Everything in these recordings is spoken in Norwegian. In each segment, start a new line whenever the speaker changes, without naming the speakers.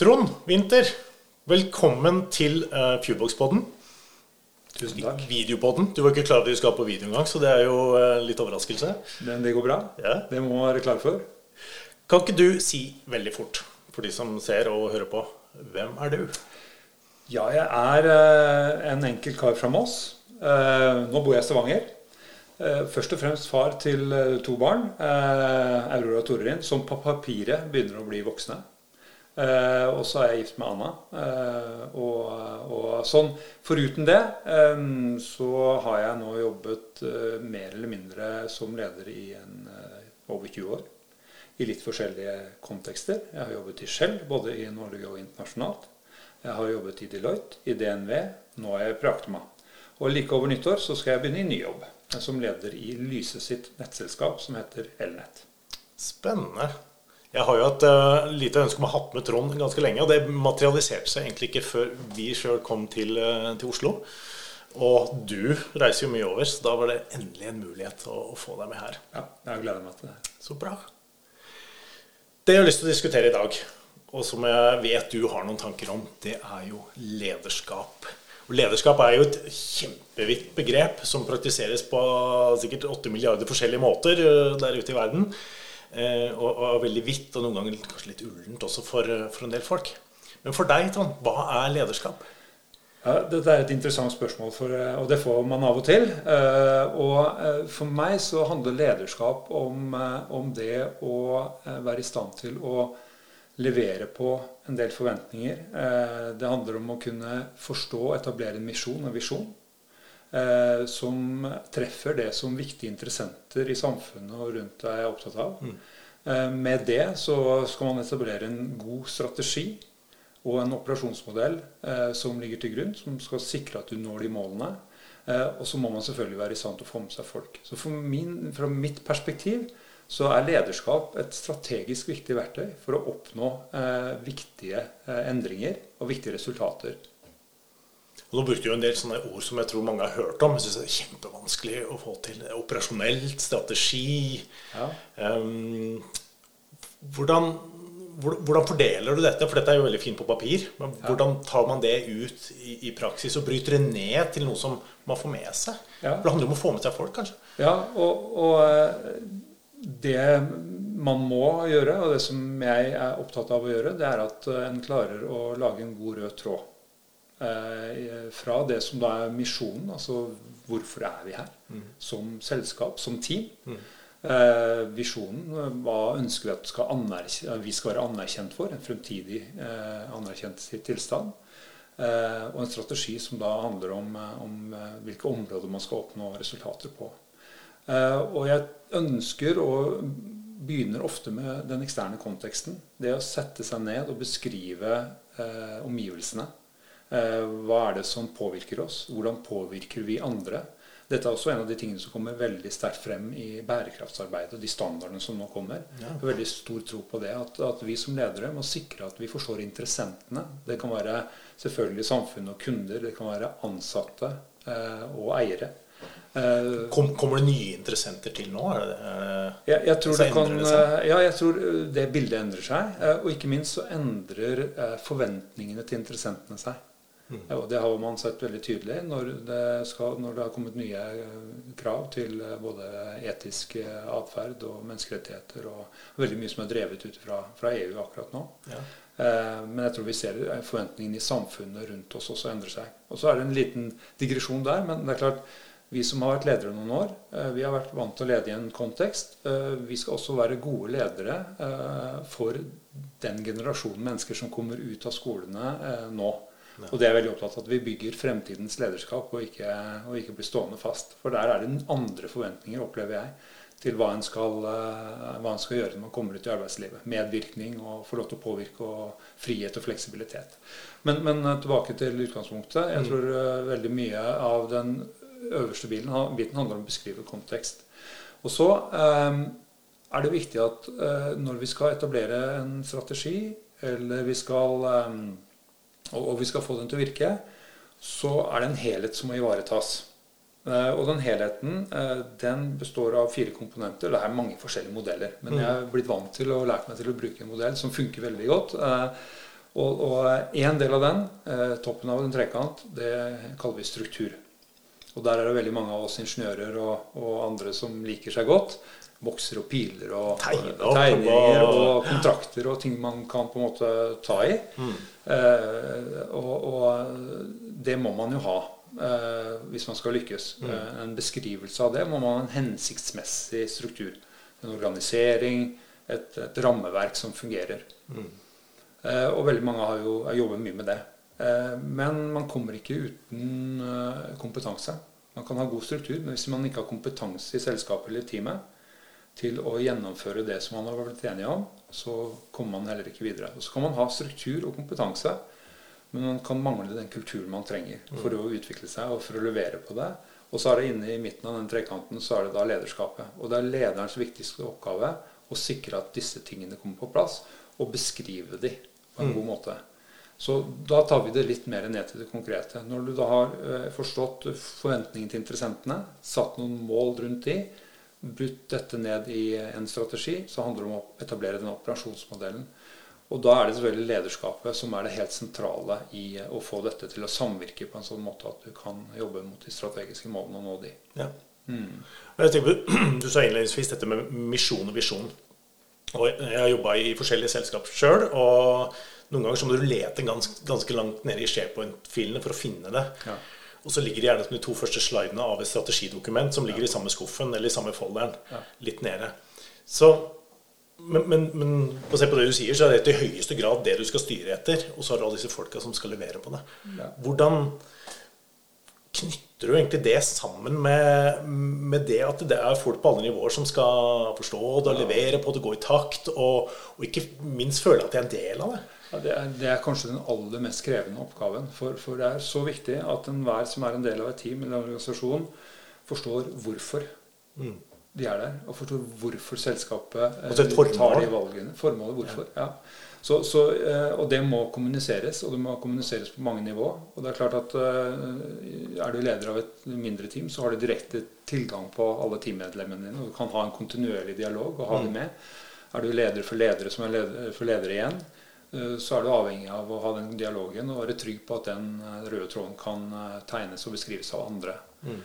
Trond Winther, velkommen til uh, Pewbox-podden.
Tusen takk.
Videopodden. Du var ikke klar over at vi skal på video engang, så det er jo uh, litt overraskelse.
Men det går bra.
Ja.
Det må man være klar for.
Kan ikke du si veldig fort, for de som ser og hører på, hvem er du?
Ja, jeg er uh, en enkel kar fra Moss. Nå bor jeg i Stavanger. Først og fremst far til to barn, Aurora og Torerin, som på papiret begynner å bli voksne. Uh, og så er jeg gift med Anna. Eh, og, og, sånn. Foruten det eh, så har jeg nå jobbet uh, mer eller mindre som leder i en, over 20 år. I litt forskjellige kontekster. Jeg har jobbet i Shell, både i Norge og internasjonalt. Jeg har jobbet i Deloitte, i DNV. Nå er jeg på Actema. Og like over nyttår så skal jeg begynne i ny jobb. Som leder i Lyse sitt nettselskap som heter Elnett.
Spennende. Jeg har jo et uh, lite ønske om å ha hatt med Trond ganske lenge. Og det materialiserte seg egentlig ikke før vi sjøl kom til, uh, til, Oslo. Og du reiser jo mye over, så da var det endelig en mulighet å, å få deg med her.
Ja, jeg gleder meg til det.
Så bra. Det jeg har lyst til å diskutere i dag, og som jeg vet du har noen tanker om, det er jo lederskap. Og lederskap er jo et kjempevidt begrep som praktiseres på sikkert 8 milliarder forskjellige måter uh, der ute i verden. Eh, og, og veldig hvitt, og noen ganger kanskje litt ullent også for, eh, for, en del folk. Men for deg, Trond, hva er lederskap?
Ja, dette er et interessant spørsmål, for, eh, og det får man av og til. Og for meg så handler lederskap om, om det å være i stand til å levere på en del forventninger. Det handler om å kunne forstå og etablere en misjon og visjon. Eh, som treffer det som viktige interessenter i samfunnet og rundt deg er opptatt av. Mm. Eh, med det så skal man etablere en god strategi og en operasjonsmodell eh, som ligger til grunn, som skal sikre at du når de målene. Eh, og så må man selvfølgelig være i stand til å få med seg folk. Så min, fra mitt perspektiv så er lederskap et strategisk viktig verktøy for å oppnå eh, viktige eh, endringer og viktige resultater
og Nå brukte du en del sånne ord som jeg tror mange har hørt om. Jeg synes det er kjempevanskelig å få til. Operasjonelt, strategi. Ja. Um, hvordan, hvordan, fordeler du dette? For dette er jo veldig fint på papir. Men hvordan tar man det ut i, i, praksis og bryter det ned til noe som man får med seg? Ja. For det handler om å få med seg folk, kanskje?
Ja, og, og eh, det man må gjøre, og det som jeg er opptatt av å gjøre, det er at en klarer å lage en god rød tråd. Eh, fra det som da er misjonen, altså hvorfor er vi her mm. som selskap, som team. Mm. Eh, visjonen, hva ønsker vi at skal vi skal være anerkjent for? En fremtidig eh, anerkjent tilstand. Eh, og en strategi som da handler om, eh, om eh, hvilke områder man skal oppnå resultater på. og jeg ønsker og begynner ofte med den eksterne konteksten. Det å sette seg ned og beskrive omgivelsene Eh, hva er det som påvirker oss? Hvordan påvirker vi andre? Dette er også en av de tingene som kommer veldig sterkt frem i bærekraftsarbeidet og de standardene som nå kommer. Ja. Jeg har veldig stor tro på det. At, at, vi som ledere må sikre at vi forstår interessentene. Det kan være selvfølgelig samfunn og kunder. Det kan være ansatte eh, og eiere.
Eh, Kom, kommer det nye interessenter til nå? Er det, er det,
jeg, jeg, tror det kan, eh, ja, jeg tror det bildet endrer seg. Og ikke minst så endrer forventningene til interessentene seg. Mm. Og det har man sett veldig tydelig når det, skal, når det har kommet nye eh, krav til eh, både etisk eh, atferd og menneskerettigheter, og veldig mye som er drevet ut fra, fra EU akkurat nå. Ja. Eh, men jeg tror vi ser forventningene i samfunnet rundt oss også endre seg. Og så er det en liten digresjon der, men det er klart vi som har vært ledere noen år, vi har vært vant til å lede i en kontekst. Vi skal også være gode ledere for den generasjonen mennesker som kommer ut av skolene nå. Og det er veldig opptatt av at vi bygger fremtidens lederskap og ikke, og ikke blir stående fast. For der er det andre forventninger, opplever jeg, til hva en skal, eh, hva en skal gjøre når man kommer ut i arbeidslivet. Medvirkning og få lov til å påvirke og frihet og fleksibilitet. Men, men eh, tilbake til utgangspunktet. Jeg mm. tror mm. veldig mye av den øverste biten handler om å beskrive kontekst. Og så um, er det viktig at uh, når vi skal etablere en strategi, eller vi skal um, og, vi skal få den til å virke, så er det en helhet som må ivaretas. Eh, og den helheten eh, den består av fire komponenter. Det er mange forskjellige modeller. Men jeg er blitt vant til og lært meg til å bruke en modell som funker veldig godt. Eh, Og, én en del av den, toppen av en trekant, det kaller vi struktur. Og der er det veldig mange av oss ingeniører og, og andre som liker seg godt. Bokser og piler og,
Tegne
tegninger
og-
og kontrakter og ting man kan på en måte ta i. Eh, og, og det må man jo ha eh, hvis man skal lykkes. Mm. en beskrivelse av det må man ha en hensiktsmessig struktur. En organisering, et, et rammeverk som fungerer. Eh, og veldig mange har jo jobbet mye med det. Eh, men man kommer ikke uten eh, kompetanse. Man kan ha god struktur, men hvis man ikke har kompetanse i selskapet eller teamet til å gjennomføre det som man har blitt enige om, så kommer man heller ikke videre. Og så kan man ha struktur og kompetanse, men man kan mangle den kulturen man trenger for å utvikle seg og for å levere på det. Og så er det inne i midten av den trekanten så er det da lederskapet. Og det er lederens viktigste oppgave å sikre at disse tingene kommer på plass, og beskrive de på en god måte. Så da tar vi det litt mer ned til det konkrete. Når du da har eh, forstått forventningene til interessentene, satt noen mål rundt de, brutt dette ned i en strategi, så handler det om å etablere den operasjonsmodellen. Og da er det selvfølgelig lederskapet som er det helt sentrale i å få dette til å samvirke på en sånn måte at du kan jobbe mot de strategiske målene og nå de.
Ja. Mm. Jeg tenker, du sa innledningsvis dette med misjon og visjon. Og Jeg har jobba i forskjellige selskaper sjøl, og noen ganger så må du lete ganske, ganske langt nede i SharePoint-filene for å finne det.
Ja.
Og så ligger det gjerne som de to første slidene av et strategidokument som ligger i samme skuffen eller i samme folderen. Litt nede. Så, men, men, men basert på det du sier, så er det i høyeste grad det du skal styre etter. Og så har du alle disse folka som skal levere på det. Hvordan knytter du egentlig det sammen med, med det at det er folk på alle nivåer som skal forstå det og levere på det, gå i takt, og, og ikke minst føle at de er en del av det?
Ja, det, er, det er kanskje den aller mest krevende oppgaven. For, for det er så viktig at enhver som er en del av et team eller en organisasjon, forstår hvorfor de er der. Og forstår hvorfor selskapet eh,
Altså
tar de valgene. Formålet hvorfor. Ja. Så, så, eh, og det må kommuniseres, og det må kommuniseres på mange nivå. Og det Er klart at eh, er du leder av et mindre team, så har du direkte tilgang på alle teammedlemmene dine. Og du kan ha en kontinuerlig dialog og ha dem med. Er du leder for ledere som er leder for ledere igjen, så er du avhengig av å ha den dialogen og være trygg på at den eh, røde tråden kan eh, tegnes og beskrives av andre. Mm.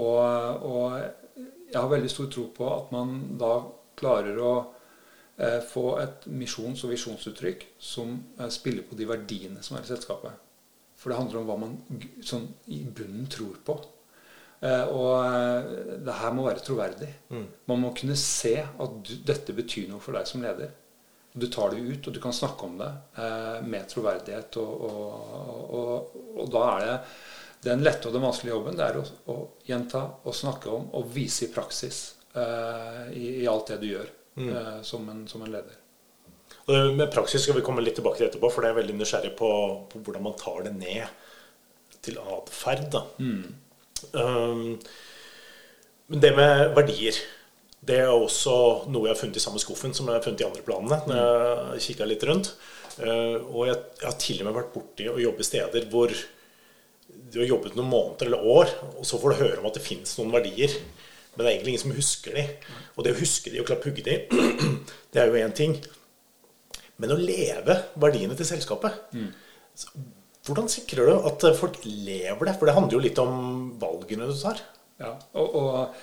og, og jeg har veldig stor tro på at man da klarer å eh, få et misjons- og visjonsuttrykk som eh, spiller på de verdiene som er i selskapet. For det handler om hva man sånn i bunnen tror på. Eh, og eh, det her må være troverdig. Man må kunne se at du, dette betyr noe for deg som leder. Du tar det ut, og du kan snakke om det eh, med troverdighet. Og, og, og, og da er det den lette og den vanskelige jobben det er å, å gjenta og snakke om og vise i praksis eh, i, i alt det du gjør eh, som, en, som en leder.
Og med praksis skal vi komme litt tilbake til etterpå, for det er veldig nysgjerrig på, på hvordan man tar det ned til atferd. Mm. Um, men det med verdier det er også noe jeg har funnet i samme skuffen som jeg har funnet i andre planene. når jeg kikket litt rundt. Uh, og jeg, jeg har til og med vært borti å jobbe steder hvor du har jobbet noen måneder eller år, og så får du høre om at det fins noen verdier. Men det er egentlig ingen som husker de. Og det å huske de og klare å pugge de, det er jo én ting. Men å leve verdiene til selskapet så Hvordan sikrer du at folk lever det? For det handler jo litt om valgene du tar.
Ja, og, og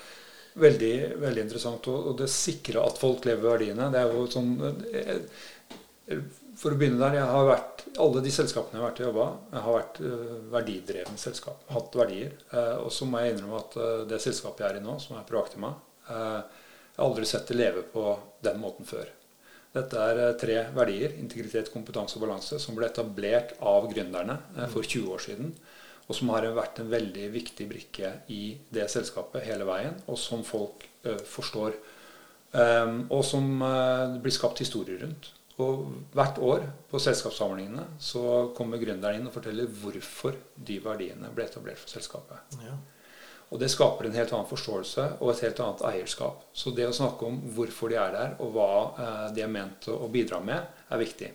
veldig, veldig interessant. Og, det sikrer at folk lever verdiene. Det er jo sånn eh, For å begynne der. jeg har vært, Alle de selskapene jeg har vært og jobba, har vært eh, verdidrevne selskap. Hatt verdier. Eh, og så må jeg innrømme at det selskapet jeg er i nå, som er Proactima, jeg har aldri sett det leve på den måten før. Dette er tre verdier, integritet, kompetanse og balanse, som ble etablert av gründerne for 20 år siden. Og som har vært en veldig viktig brikke i det selskapet hele veien, og som folk eh, forstår. Um, og som eh, det blir skapt historier rundt. Og hvert år på selskapssamlingene så kommer gründeren inn og forteller hvorfor de verdiene ble etablert for selskapet.
Ja.
Og det skaper en helt annen forståelse og et helt annet eierskap. Så det å snakke om hvorfor de er der, og hva eh, de er ment å bidra med, er viktig.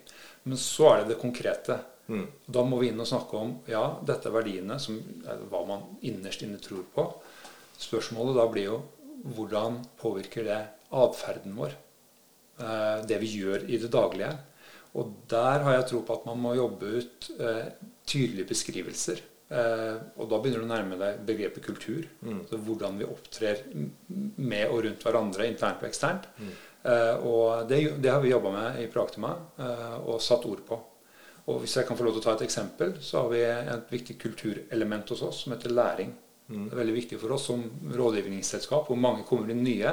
Men så er det det konkrete. Da må vi inn og snakke om ja, dette er verdiene, som er hva man innerst inne tror på. Spørsmålet da blir jo hvordan påvirker det atferden vår? Eh, det vi gjør i det daglige. Og der har jeg tro på at man må jobbe ut eh, tydelige beskrivelser. Eh, og da begynner du å nærme deg begrepet kultur. Mm. Altså hvordan vi opptrer med og rundt hverandre, internt og eksternt. Mm. Og det, det, har vi jobba med i Proactima eh, og satt ord på. Og hvis jeg kan få lov til å ta et eksempel, så har vi et viktig kulturelement hos oss som heter læring. Mm. Det er veldig viktig for oss som rådgivningsselskap, hvor mange kommer inn nye,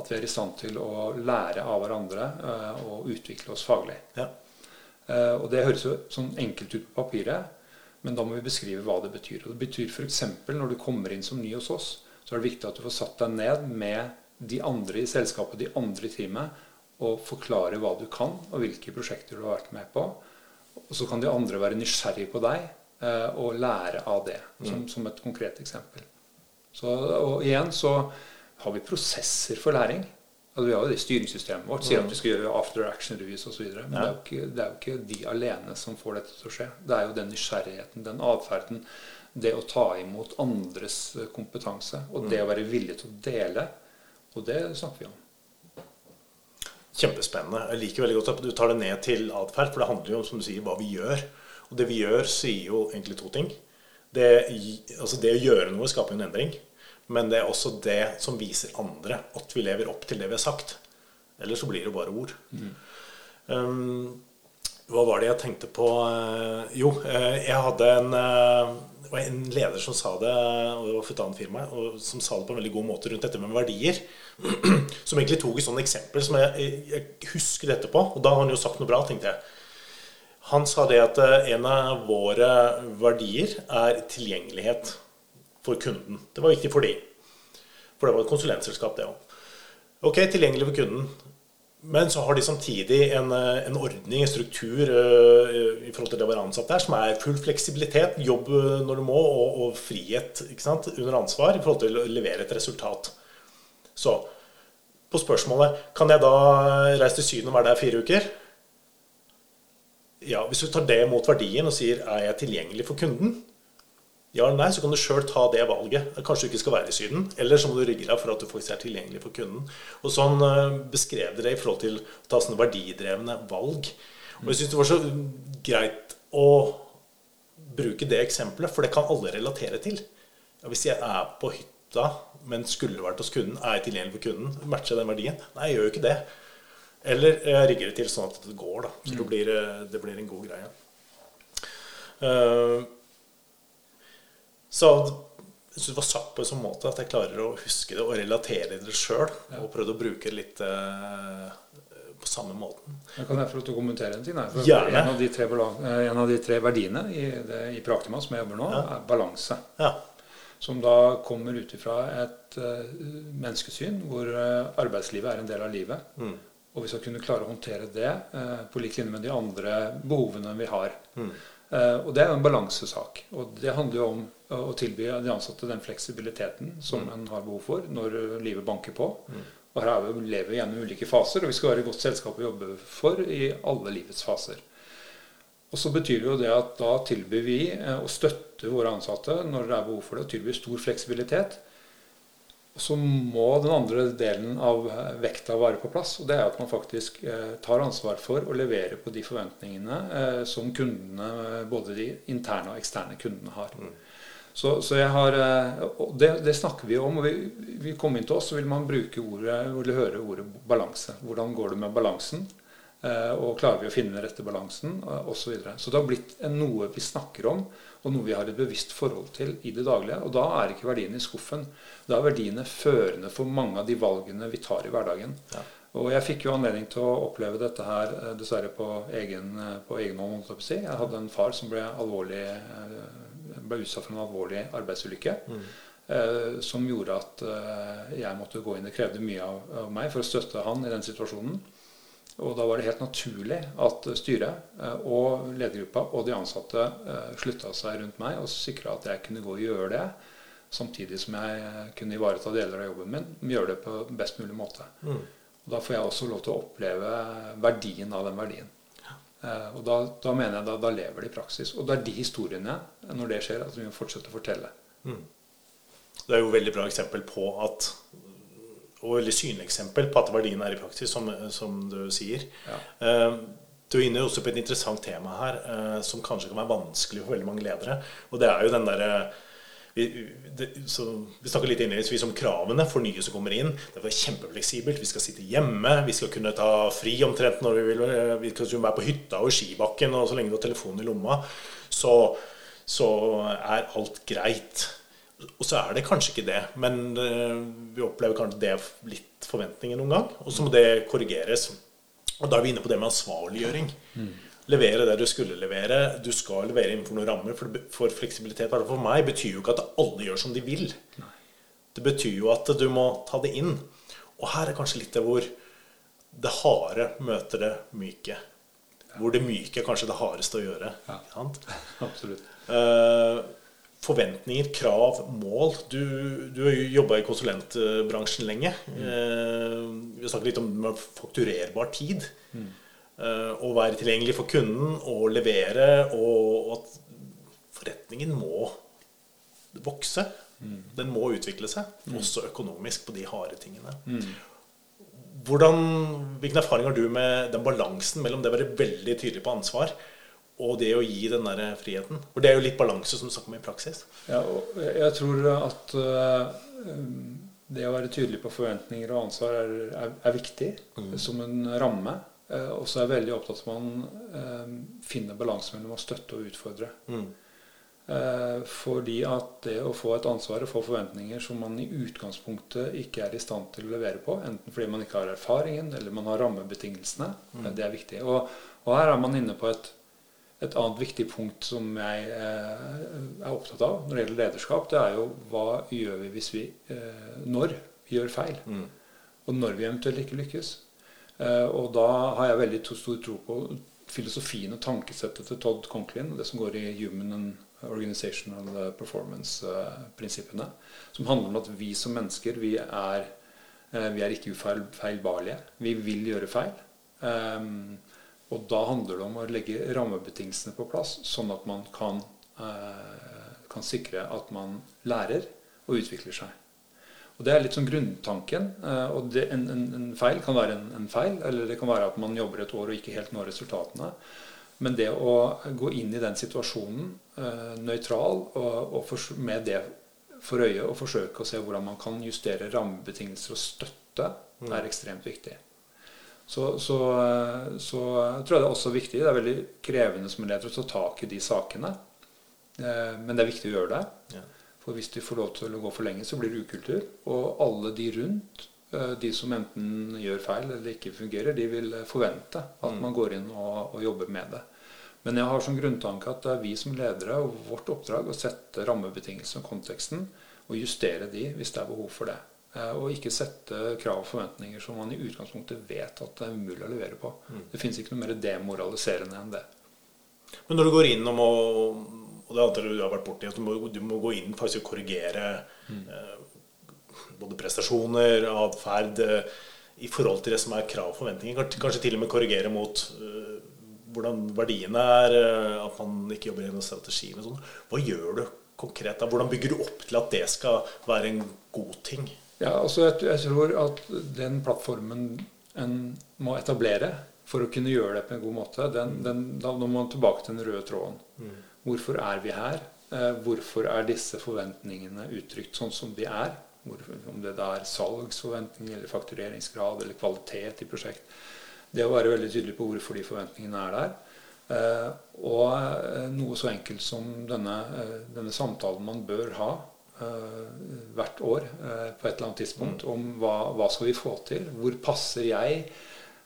at vi er i stand til å lære av hverandre uh, og utvikle oss faglig. Ja. Uh, og Det høres jo sånn enkelt ut på papiret, men da må vi beskrive hva det betyr. Og Det betyr f.eks. når du kommer inn som ny hos oss, så er det viktig at du får satt deg ned med de andre i selskapet, de andre i teamet, og forklare hva du kan, og hvilke prosjekter du har vært med på. Og så kan de andre være nysgjerrige på deg eh, og lære av det, som, mm. som, et konkret eksempel. Så, og igjen så har vi prosesser for læring. Altså, vi har jo det styringssystemet vårt sier at vi skal gjøre after action reviews osv. Men det, er ikke, det, er jo ikke, de alene som får dette til å skje. Det er jo den nysgjerrigheten, den atferden, det å ta imot andres kompetanse. Og det mm. å være villig til å dele. Og det snakker vi om.
Kjempespennende. Jeg liker veldig godt at du tar det ned til atferd, for det handler jo om som du sier, hva vi gjør. Og det vi gjør, sier jo egentlig to ting. Det, altså det å gjøre noe skaper en endring. Men det er også det som viser andre at vi lever opp til det vi har sagt. Eller så blir det bare ord. Mm. Um, hva var det jeg tenkte på? Uh, jo, uh, jeg hadde en, uh, en leder som sa det, og for et annet firma, og som sa det på en veldig god måte rundt dette med verdier. Som egentlig tok et sånt eksempel som jeg, jeg husker på Og da har han jo sagt noe bra, tenkte jeg. Han sa det at en av våre verdier er tilgjengelighet for kunden. Det var viktig for de. For det var et konsulentselskap, det òg. Ok, tilgjengelig for kunden. Men så har de samtidig en, en ordning, en struktur uh, i forhold til det å være ansatt der, som er full fleksibilitet, jobb når du må, og, og frihet under ansvar i forhold til å levere et resultat. Så på spørsmålet kan jeg da reise til Syden og være der fire uker? Ja, Hvis du tar det mot verdien og sier er jeg tilgjengelig for kunden, ja eller nei, så kan du sjøl ta det valget. Kanskje du ikke skal være i Syden. Eller så må du rigge deg for at du faktisk er tilgjengelig for kunden. Og sånn uh, beskrev dere i forhold til å ta sånne verdidrevne valg. Og jeg syns det var så greit å bruke det eksempelet, for det kan alle relatere til. Hvis jeg er på hytta, men skulle vært hos kunden, er jeg tilgjengelig for kunden? Matcher den verdien? Nei, jeg gjør jo ikke det. Eller jeg rigger det til sånn at det går, da. Så det, blir, eh, det blir en god greie. Uh, så jeg syns det var satt på en sånn måte at jeg klarer å huske det og relatere det sjøl. Og prøvde å bruke det litt uh, på samme måten.
Jeg kan jeg få lov til å kommentere en ting? En av, de tre, eh, en av de tre verdiene i, det, i Praktima som jeg jobber nå, ja. er balanse. Ja. Som da kommer ut ifra et uh, menneskesyn hvor uh, arbeidslivet er en del av livet. Mm. Og vi skal kunne klare å håndtere det på lik linje med de andre behovene vi har. Mm. og det er en balansesak. Og det handler jo om å tilby de ansatte den fleksibiliteten som mm. en har behov for når livet banker på. Mm. Og her vi, lever vi gjennom ulike faser, og vi skal være i godt selskap å jobbe for i alle livets faser. Og så betyr jo det at da tilbyr vi eh, å støtte våre ansatte når det er behov for det, og tilbyr stor fleksibilitet. Og så må den andre delen av vekta være på plass. Og det er at man faktisk eh, tar ansvar for å levere på de forventningene eh, som kundene, både de interne og eksterne kundene har. Mm. Så, så jeg har, eh, det, det, snakker vi om. og vi, vi kommer inn til oss, så vil man bruke ordet, vil høre ordet balanse. Hvordan går det med balansen? Eh, og klarer vi å finne den rette balansen? Osv. Så, videre. så det har blitt noe vi snakker om, og noe vi har et bevisst forhold til i det daglige. Og da er ikke verdiene i skuffen. Da er verdiene førende for mange av de valgene vi tar i hverdagen. Ja. Og jeg fikk jo anledning til å oppleve dette her eh, dessverre på egen, på egen hånd. Jeg hadde en far som ble alvorlig ble utsatt for en alvorlig arbeidsulykke. Mm. Eh, som gjorde at eh, jeg måtte gå inn. Det krevde mye av, av, meg for å støtte han i den situasjonen. Og da var det helt naturlig at styret eh, og ledergruppa og de ansatte eh, slutta seg rundt meg og sikra at jeg kunne gå og gjøre det. Samtidig som jeg eh, kunne ivareta deler av jobben min, men gjøre det på best mulig måte. Mm. Og Da får jeg også lov til å oppleve verdien av den verdien. Eh, og da, da, mener jeg da, da lever det i praksis. Og det er de historiene, når det skjer, at vi må fortsette å fortelle. Mm.
Det er jo et veldig bra eksempel på at og veldig synlig eksempel på at verdien er i praksis, som, som du sier. Ja. Eh, Du er inne også på et interessant tema her eh, som kanskje kan være vanskelig for veldig mange ledere. Og det er jo den derre vi, det, vi snakker litt innledningsvis om kravene for nye som kommer inn. Det er kjempefleksibelt. Vi skal sitte hjemme. Vi skal kunne ta fri omtrent når vi vil. Vi skal kunne være på hytta og skibakken. Og så lenge du har telefonen i lomma, så, så er alt greit. Og så er det kanskje ikke det. Men uh, vi opplever kanskje det litt forventninger noen gang. Og så må det korrigeres. Og da er vi inne på det med ansvarliggjøring. Mm. Levere det du skulle levere. Du skal levere innenfor noen rammer. For, for fleksibilitet for meg betyr jo ikke at alle gjør som de vil. Nei. Det betyr jo at du må ta det inn. Og her er kanskje litt det hvor det harde møter det myke. Ja. Hvor det myke er kanskje det hardeste å gjøre. Ja.
Absolutt.
Uh, forventninger, krav, mål. Du, du har jobba i konsulentbransjen lenge. Mm. Eh, vi snakket litt om fakturerbar tid. Mm. Eh, å være tilgjengelig for kunden og levere. Og, at forretningen må vokse. Mm. Den må utvikle seg, mm. også økonomisk, på de harde tingene. Mm. Hvordan, hvilken erfaring har du med den balansen mellom det å være veldig tydelig på ansvar og det å gi den der friheten. For det er jo litt balanse som du snakker om i praksis.
Ja, jeg tror at uh, det å være tydelig på forventninger og ansvar er, er, er viktig mm. som en ramme. Uh, og så er jeg veldig opptatt av at man uh, finner balansen mellom å støtte og utfordre. Mm. fordi at det å få et ansvar og få forventninger som man i utgangspunktet ikke er i stand til å levere på, enten fordi man ikke har erfaringen eller man har rammebetingelsene, mm. det er viktig. Og, og her er man inne på et et annet viktig punkt som jeg eh, er opptatt av når det gjelder lederskap, det er jo hva gjør vi hvis vi eh, Når vi gjør feil. Mm. Og når vi eventuelt ikke lykkes. Eh, og da har jeg veldig stor tro på filosofien og tankesettet til Todd Conklin, det som går i Human and Organizational Performance-prinsippene, som handler om at vi som mennesker, vi er, vi er ikke ufeilbarlige. Vi vil gjøre feil. Um, og da handler det om å legge rammebetingelsene på plass, sånn at man kan, eh, kan sikre at man lærer og utvikler seg. Og Det er litt sånn grunntanken. Eh, og det, en, en, en, feil kan være en, en, feil, eller det kan være at man jobber et år og ikke helt når resultatene. Men det å gå inn i den situasjonen eh, nøytral og, og for, med det for øye og forsøke å se hvordan man kan justere rammebetingelser og støtte, mm. er ekstremt viktig. Så, så, så tror jeg det er også viktig. Det er veldig krevende som leder å ta tak i de sakene. Eh, men det er viktig å gjøre det. Ja. For hvis de får lov til å gå for lenge, så blir det ukultur. Og alle de rundt, eh, de som enten gjør feil eller ikke fungerer, de vil forvente at mm. man går inn og, og jobber med det. Men jeg har som grunntanke at det er vi som ledere og vårt oppdrag å sette rammebetingelsene og konteksten og justere de hvis det er behov for det. Eh, og ikke sette krav og forventninger som man i utgangspunktet vet at det er umulig å levere på. Mm. Det fins ikke noe mer demoraliserende enn det.
Men når du går inn og og det antar du har vært borti, du må, du må gå inn faktisk og korrigere mm. både prestasjoner, atferd eh, i forhold til det som er krav og forventninger. Kanskje til og med korrigere mot eh, hvordan verdiene er, eh, at man ikke jobber gjennom strategien og sånn. Hva gjør du konkret da? Hvordan bygger du opp til at det skal være en god ting?
Ja, altså jeg, jeg, tror at den plattformen en må etablere for å kunne gjøre det på en god måte, den, den, da må man tilbake til den røde tråden. Mm. Hvorfor er vi her? Eh, hvorfor er disse forventningene uttrykt sånn som de er? Hvorfor, om det da er salgsforventninger eller faktureringsgrad eller kvalitet i prosjekt. Det å være veldig tydelig på hvorfor de forventningene er der. Eh, og eh, noe så enkelt som denne, eh, denne samtalen man bør ha Eh, hvert år eh, på et eller annet tidspunkt om hva, hva skal vi få til. Hvor passer jeg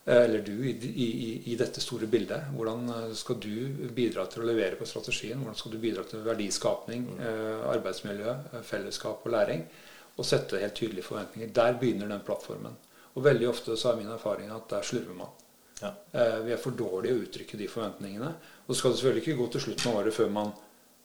eller du i, i, i, dette store bildet? Hvordan skal du bidra til å levere på strategien? Hvordan skal du bidra til verdiskapning, arbeidsmiljø, fellesskap og læring? Og sette helt tydelige forventninger. Der begynner den plattformen. Og veldig ofte så er min erfaring at der slurver man. Ja. Vi er for dårlige å uttrykke de forventningene. Og så skal det selvfølgelig ikke gå til slutten av året før man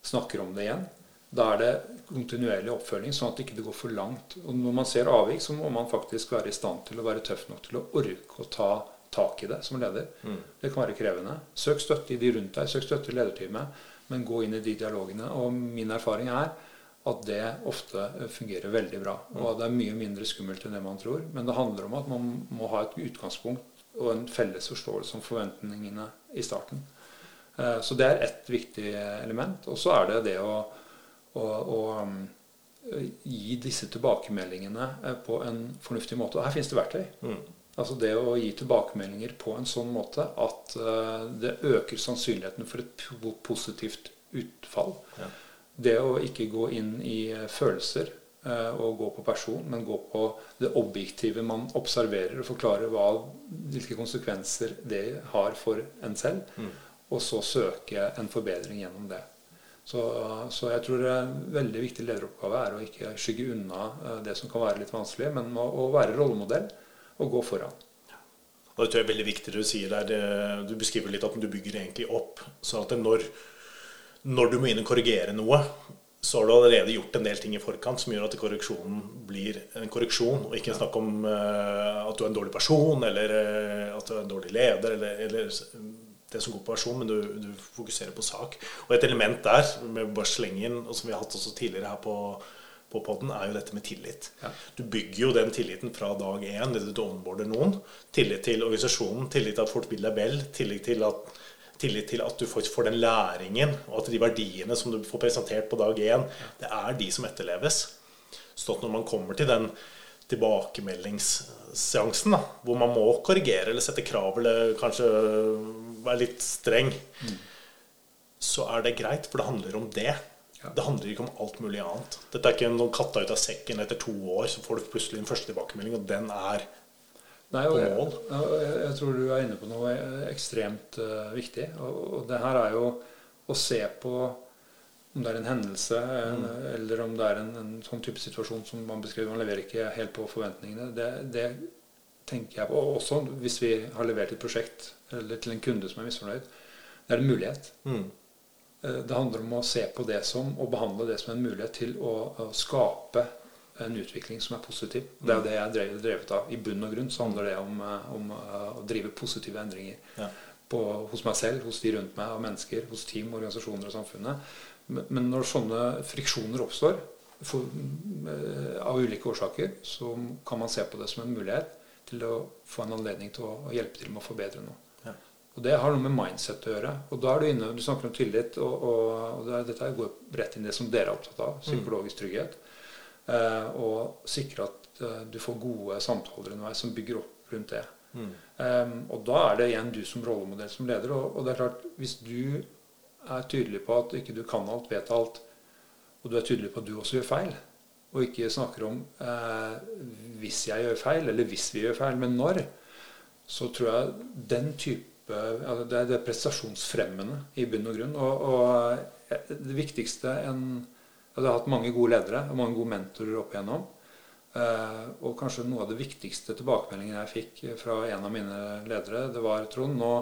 snakker om det igjen. Da er det kontinuerlig oppfølging, sånn at det ikke går for langt. Og når man ser avvik, så må man faktisk være i stand til å være tøff nok til å orke å ta tak i det som leder. Mm. Det kan være krevende. Søk støtte i de rundt deg, søk støtte i lederteamet, men gå inn i de dialogene. Og min erfaring er at det ofte fungerer veldig bra. Og det er mye mindre skummelt enn det man tror. Men det handler om at man må ha et utgangspunkt og en felles forståelse om forventningene i starten. Eh, så det er ett viktig element. Og så er det det å, å, og um, gi disse tilbakemeldingene eh, på en fornuftig måte. Og her finnes det verktøy. Mm. Altså det å gi tilbakemeldinger på en sånn måte at uh, det øker sannsynligheten for et positivt utfall. Ja. Det å ikke gå inn i følelser og gå på person, men gå på det objektive man observerer, og forklare hva, hvilke konsekvenser det har for en selv. Mm og så søke en forbedring gjennom det. Så, så, jeg tror en veldig viktig lederoppgave er å ikke skygge unna eh, det som kan være litt vanskelig, men å, å være rollemodell og gå foran.
Og det tror jeg er veldig viktig det du sier der. Du beskriver litt at du bygger egentlig opp. sånn at når, når du må inn og korrigere noe, så har du allerede gjort en del ting i forkant som gjør at korreksjonen blir en korreksjon, og ikke snakk om uh, at du er en dårlig person, eller uh, at du er en dårlig leder, eller, eller det som går på versjon, men du, du, fokuserer på sak. Og et element der, med bare slenge inn, og som vi har hatt også tidligere her på, på podden, er jo dette med tillit. Ja. Du bygger jo den tilliten fra dag én, det du onboarder noen. Tillit til organisasjonen, tillit til at folk vil deg vel, tillit til at, tillit til at du får, den læringen, og at de verdiene som du får presentert på dag én, det er de som etterleves. Så når man kommer til den tilbakemeldingsseansen, da, hvor man må korrigere eller sette krav eller kanskje være litt streng, mm. så er det greit, for det handler om det. Ja. Det handler ikke om alt mulig annet. Dette er ikke noen katta ut av sekken etter to år, så får du plutselig en første tilbakemelding, og den er
Nei, på mål. Jeg, jeg, jeg, tror du er inne på noe ekstremt uh, viktig. Og, og, det her er jo å se på om det er en hendelse, en, mm. eller om det er en, en, sånn type situasjon som man beskriver. Man leverer ikke helt på forventningene. Det, det tenker jeg på. Og også hvis vi har levert et prosjekt eller til en kunde som er misfornøyd. Det er en mulighet. Mm. Eh, det handler om å se på det som, og behandle det som en mulighet til å, å skape en utvikling som er positiv. Det er jo det jeg er drevet av. I bunn og grunn så handler det om, eh, om eh, å drive positive endringer. Ja. På, hos meg selv, hos de rundt meg, av mennesker, hos team, organisasjoner og samfunnet. Men, men når sånne friksjoner oppstår, for, av ulike årsaker, så kan man se på det som en mulighet til å få en anledning til å, å hjelpe til med å forbedre noe. Ja. Og Det har noe med mindset å gjøre. Og da er Du inne, du snakker om tillit, og, og, og det, dette går rett inn i det som dere er opptatt av, mm. psykologisk trygghet. Eh, og sikre at eh, du får gode samtaler underveis som bygger opp rundt det. Mm. Um, og da er det igjen du som rollemodell, som leder. Og, og, det er klart, hvis du er tydelig på at ikke du kan alt, vet alt, og du er tydelig på at du også gjør feil, og ikke snakker om eh, hvis jeg gjør feil, eller hvis vi gjør feil, men når, så tror jeg den type altså det, er, prestasjonsfremmende i bunn og grunn. Og, og eh, det viktigste en Jeg har hatt mange gode ledere og mange gode mentorer opp igjennom. Eh, og kanskje noe av det viktigste tilbakemeldingen jeg fikk fra en av mine ledere, det var Trond, nå,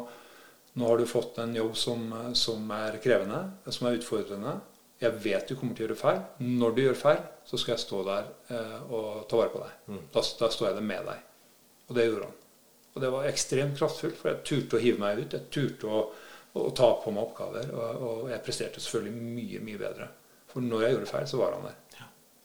nå har du fått en jobb som, som er krevende, som er utfordrende. Jeg vet du kommer til å gjøre feil. Når du gjør feil, så skal jeg stå der eh, og ta vare på deg. Mm. Da, da, står jeg der med deg. Og det gjorde han. Og det var ekstremt kraftfullt, for jeg turte å hive meg ut. Jeg turte å, å, å ta på meg oppgaver. Og, og, jeg presterte selvfølgelig mye, mye bedre. For når jeg gjorde feil, så var han der.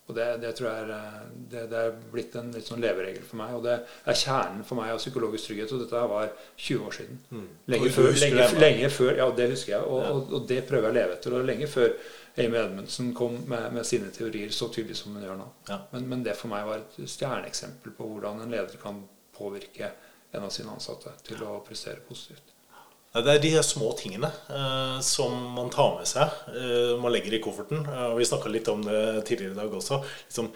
Ja. Og det, det, tror jeg er, eh, det, det, er blitt en litt sånn leveregel for meg. Og det er kjernen for meg av psykologisk trygghet. Og dette var 20 år siden. Mm. Lenge, før, lenge, lenge, før, Ja, det husker jeg. Og, ja. og, og det prøver jeg å leve etter. Og lenge før Amy Edmundsen kom med, med, sine teorier så tydelig som hun gjør nå. Ja. Men, men, det for meg var et stjerneeksempel på hvordan en leder kan påvirke en av sine ansatte til å prestere positivt.
Det er de små tingene eh, som man tar med seg, eh, man legger i kofferten. Eh, vi snakka litt om det tidligere i dag også. Liksom,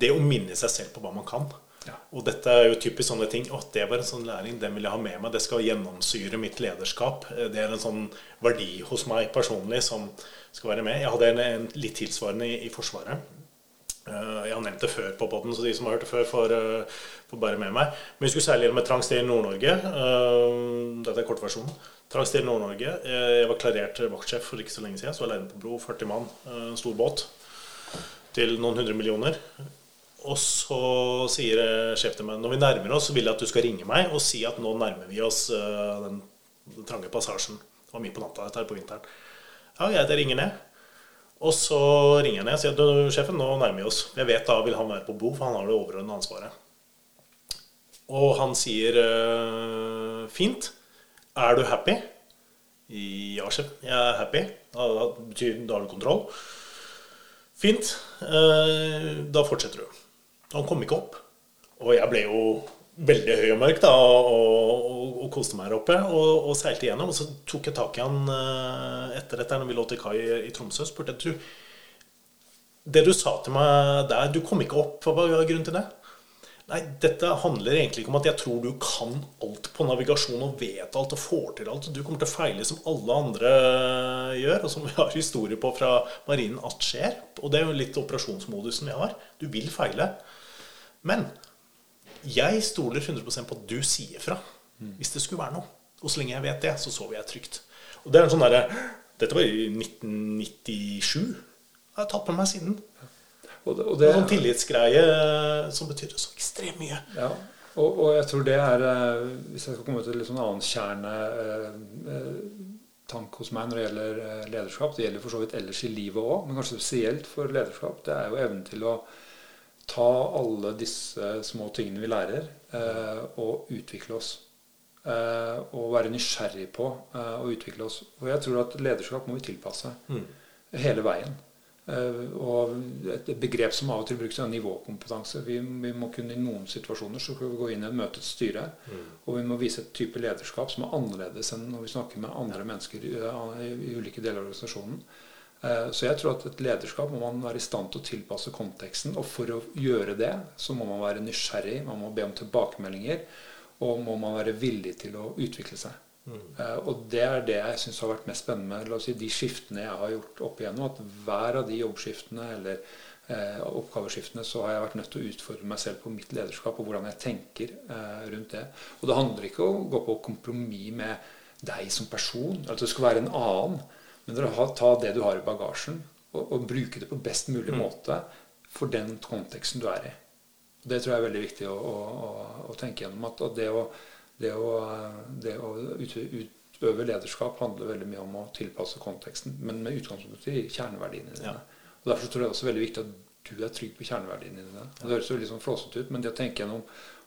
det å minne seg selv på hva man kan. Ja. Og dette er jo typisk sånne ting. Å, det var en sånn læring, den vil jeg ha med meg. Det skal gjennomsyre mitt lederskap. Eh, det er en sånn verdi hos meg personlig som, skal være med. Jeg hadde en, en litt tilsvarende i, i Forsvaret. Uh, jeg har nevnt det før på poden, så de som har hørt det før, får, uh, får bare med meg. Men vi skulle særlig med i Nord-Norge. Uh, dette er kortversjonen. i Nord-Norge. Jeg var klarert vaktsjef for ikke så lenge siden. Så alene på bro, 40 mann, en stor båt til noen hundre millioner. Og så sier sjefen til meg når vi nærmer oss, så vil jeg at du skal ringe meg og si at nå nærmer vi oss den trange passasjen. Det var mye på natta, dette her på vinteren. Ja, greit, jeg ringer ned. Og så ringer jeg ned og sier at sjefen, nå nærmer vi oss. Jeg vet da vil han være på bo, for han har det overordnede ansvaret. Og han sier uh, fint. Er du happy? Ja, sjef. Jeg er happy. Da, da, betyr, da har du kontroll. Fint. Eh, da fortsetter du. Han kom ikke opp. Og jeg ble jo veldig høy og mørk da, og, og, og koste meg her oppe. Og, og, seilte igjennom. Og så tok jeg tak i han eh, etter dette når vi lå til kai i, Tromsø. spurte jeg du, Det du sa til meg der, du kom ikke opp. Hva var grunnen til det? Nei, dette handler egentlig ikke om at jeg tror du kan alt på navigasjon og vet alt og får til alt. Du kommer til å feile som alle andre gjør, og som vi har historie på fra marinen at skjer. Og det er jo litt operasjonsmodusen vi har. Du vil feile. Men jeg stoler 100% på at du sier fra hvis det skulle være noe. Og så lenge jeg vet det, så sover jeg trygt. Og det er en sånn der, Dette var i 1997. Jeg har tatt med meg siden. Og det, og det, en sånn tillitsgreie som betyr så ekstremt mye.
Ja, og, og, jeg tror det er eh, Hvis jeg skal komme til en sånn annen kjernetank hos meg når det gjelder eh, lederskap Det gjelder for så vidt ellers i livet òg, men kanskje spesielt for lederskap. Det er jo evnen til å ta alle disse små tingene vi lærer, eh, og utvikle oss. Og være nysgjerrig på å utvikle oss. Og jeg tror at lederskap må vi tilpasse mm. hele veien. Eh, og et begrep som av og til brukes, er nivåkompetanse. Vi, vi, må kunne i noen situasjoner så skal vi gå inn i et møte et styre, mm. og vi må vise et type lederskap som er annerledes enn når vi snakker med andre mennesker i, i ulike deler av organisasjonen. Eh, så jeg tror at et lederskap må man være i stand til å tilpasse konteksten. Og for å gjøre det, så må man være nysgjerrig, man må be om tilbakemeldinger, og må man være villig til å utvikle seg. Mm. og det er det jeg syns har vært mest spennende med si, de skiftene jeg har gjort opp igjennom. At hver av de jobbskiftene eller eh, oppgaveskiftene så har jeg vært nødt til å utfordre meg selv på mitt lederskap og hvordan jeg tenker eh, rundt det. Og det handler ikke om å gå på kompromiss med deg som person, at det skal være en annen. Men å ta det du har i bagasjen, og, og bruke det på best mulig mm. måte for den konteksten du er i. Det tror jeg er veldig viktig å, å, å, tenke gjennom. At, at det å det det å utøve lederskap handler veldig mye om å tilpasse konteksten, men med utgangspunkt i kjerneverdiene dine. Ja. Og Derfor tror jeg det er også veldig viktig at du er trygg på kjerneverdiene dine. Det høres jo litt sånn flåsete ut, men det å tenke gjennom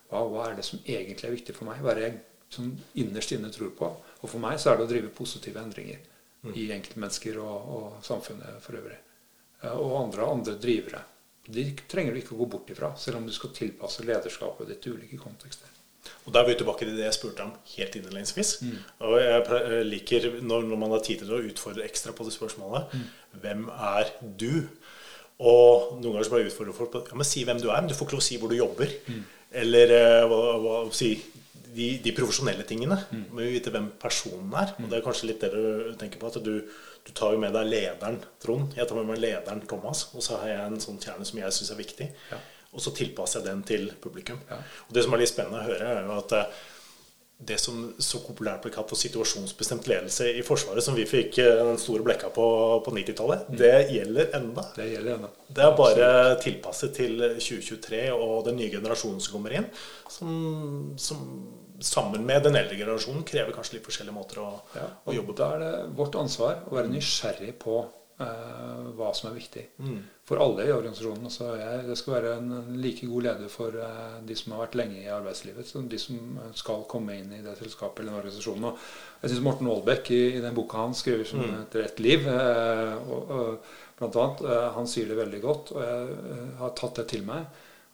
hva, hva er det som egentlig er viktig for meg? Hva er det jeg som innerst inne tror på? Og for meg så er det å drive positive endringer. I enkeltmennesker og, og, samfunnet for øvrig. Og andre, andre drivere. De trenger du ikke å gå bort ifra, selv om du skal tilpasse lederskapet ditt til ulike kontekster.
Og Da er vi tilbake til det jeg spurte om helt innledningsvis. Mm. Og jeg liker når, når, man har tid til å utfordre ekstra på det spørsmålet mm. Hvem er du? Og noen ganger så bare utfordrer folk på ja, men si hvem du er, men du får ikke lov å si hvor du jobber. Mm. Eller uh, hva, hva, si de, de, profesjonelle tingene. Mm. Må vi vite hvem personen er. Og det er kanskje litt det du tenker på. At du, du tar jo med deg lederen Trond. Jeg tar med meg lederen Thomas. Og så har jeg en sånn kjerne som jeg syns er viktig. Ja og så tilpasser jeg den til publikum. Ja. Og Det som er litt spennende å høre, er jo at eh, det som så populært ble kalt for situasjonsbestemt ledelse i Forsvaret, som vi fikk eh, den store blekka på på 90-tallet, mm. det gjelder enda.
Det gjelder enda.
Det er bare Absolutt. tilpasset til 2023 og den nye generasjonen som kommer inn, som, som sammen med den eldre generasjonen krever kanskje litt forskjellige måter å, ja, å jobbe på.
Da er det vårt ansvar å være nysgjerrig på uh, hva som er viktig mm. for alle i organisasjonen. Altså jeg, det skal være en, en like god leder for uh, de som har vært lenge i arbeidslivet, som de som skal komme inn i det selskapet eller den organisasjonen. Og jeg syns Morten Aalbæk i, i, den boka han skriver som mm. heter 'Et liv', uh, og, og, blant annet, han sier det veldig godt, og jeg har tatt det til meg.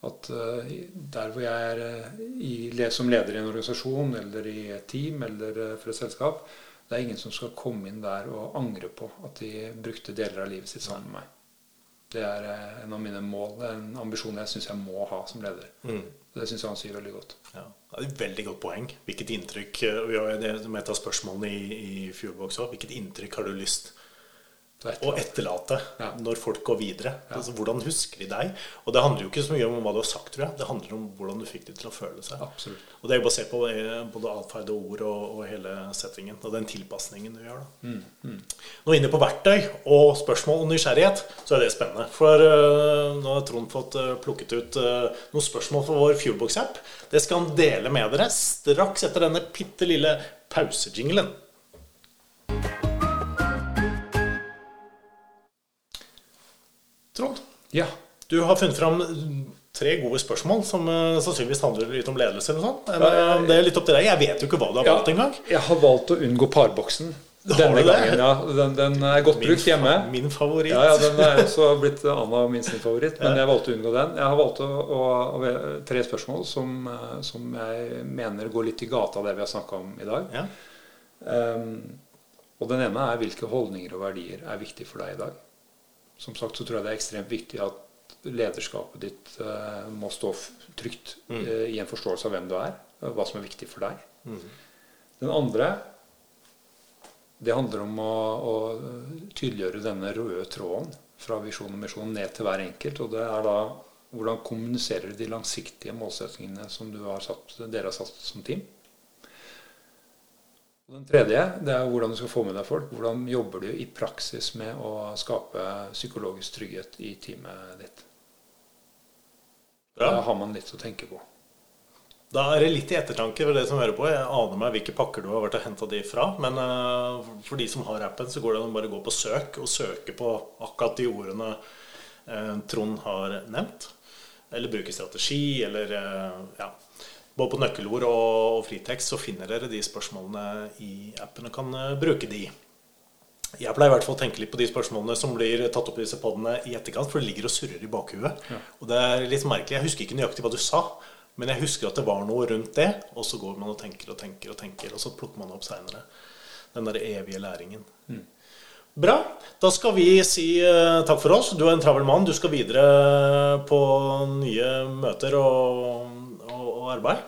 At der hvor jeg er i, som leder i en organisasjon eller i et team eller for et selskap, det er ingen som skal komme inn der og angre på at de brukte deler av livet sitt sammen med meg. Det er eh, en av mine mål, det er en ambisjon jeg syns jeg må ha som leder. Mm. Det syns jeg han sier veldig godt.
Ja, det er et veldig godt poeng. Hvilket inntrykk Det er et av spørsmålene i, i Fuelbox òg. Hvilket inntrykk har du lyst og etterlate ja. når folk går videre. Ja. Altså, hvordan husker de deg? Og det handler jo ikke så mye om hva du har sagt, tror jeg. Det handler om hvordan du fikk dem til å føle seg.
Absolutt.
Og det er jo basert på eh, både atferd og ord og, og, hele settingen. Og den tilpasningen du gjør. da. Mm. Mm. Nå inne på verktøy og spørsmål og nysgjerrighet, så er det spennende. For uh, nå har Trond fått uh, plukket ut uh, noen spørsmål for vår Fuelbox-app. Det skal han dele med dere straks etter denne bitte lille pausejinglen. Trond,
ja.
du har funnet fram tre gode spørsmål som uh, sannsynligvis handler litt om ledelse. eller sånt. Men, det er litt opp til deg. Jeg vet jo ikke hva du har valgt ja, engang.
Jeg har valgt å unngå parboksen. Denne gangen, ja. Den, den, er godt min, brukt hjemme.
Min favoritt.
Ja, ja, Den er også blitt Anna min sin favoritt. Men jeg valgte å unngå den. Jeg har valgt å, å, å tre spørsmål som, eh, som, jeg mener går litt i gata av det vi har snakka om i dag. Ja. Um, og den ene er hvilke holdninger og verdier er viktig for deg i dag. Som sagt så tror jeg det er ekstremt viktig at lederskapet ditt uh, må stå trygt mm. uh, i en forståelse av hvem du er, og hva som er viktig for deg. Mm. Den andre det handler om å, å, tydeliggjøre denne røde tråden fra visjon og misjon ned til hver enkelt. Og det er da hvordan kommuniserer du de langsiktige målsettingene som har satt, dere har satt som team. Og den tredje det er hvordan du skal få med deg folk. Hvordan jobber du i praksis med å skape psykologisk trygghet i teamet ditt. Da har man litt å tenke på.
Da er det litt i ettertanke for det som hører på. Jeg aner meg hvilke pakker du har vært og henta de fra. Men uh, for de som har appen, så går det an å bare gå på søk og søke på akkurat de ordene uh, Trond har nevnt. Eller bruke strategi, eller uh, ja. Både på nøkkelord og, fritekst så finner dere de spørsmålene i appen og kan bruke de. Jeg pleier i hvert fall å tenke litt på de spørsmålene som blir tatt opp i disse podene i etterkant, for det ligger og surrer i bakhuet. Ja. Og det er litt merkelig. Jeg husker ikke nøyaktig hva du sa. Men jeg husker at det var noe rundt det, og så går man og tenker og tenker, og tenker, og så plukker man opp seinere. Den der evige læringen. Mm. Bra. Da skal vi si uh, takk for oss. Du er en travel mann. Du skal videre på nye møter og, arbeid.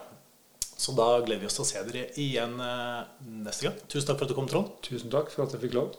Så da gleder vi oss til å se dere igjen uh, neste gang. Tusen takk for at du kom, Trond.
Tusen takk for at jeg fikk lov.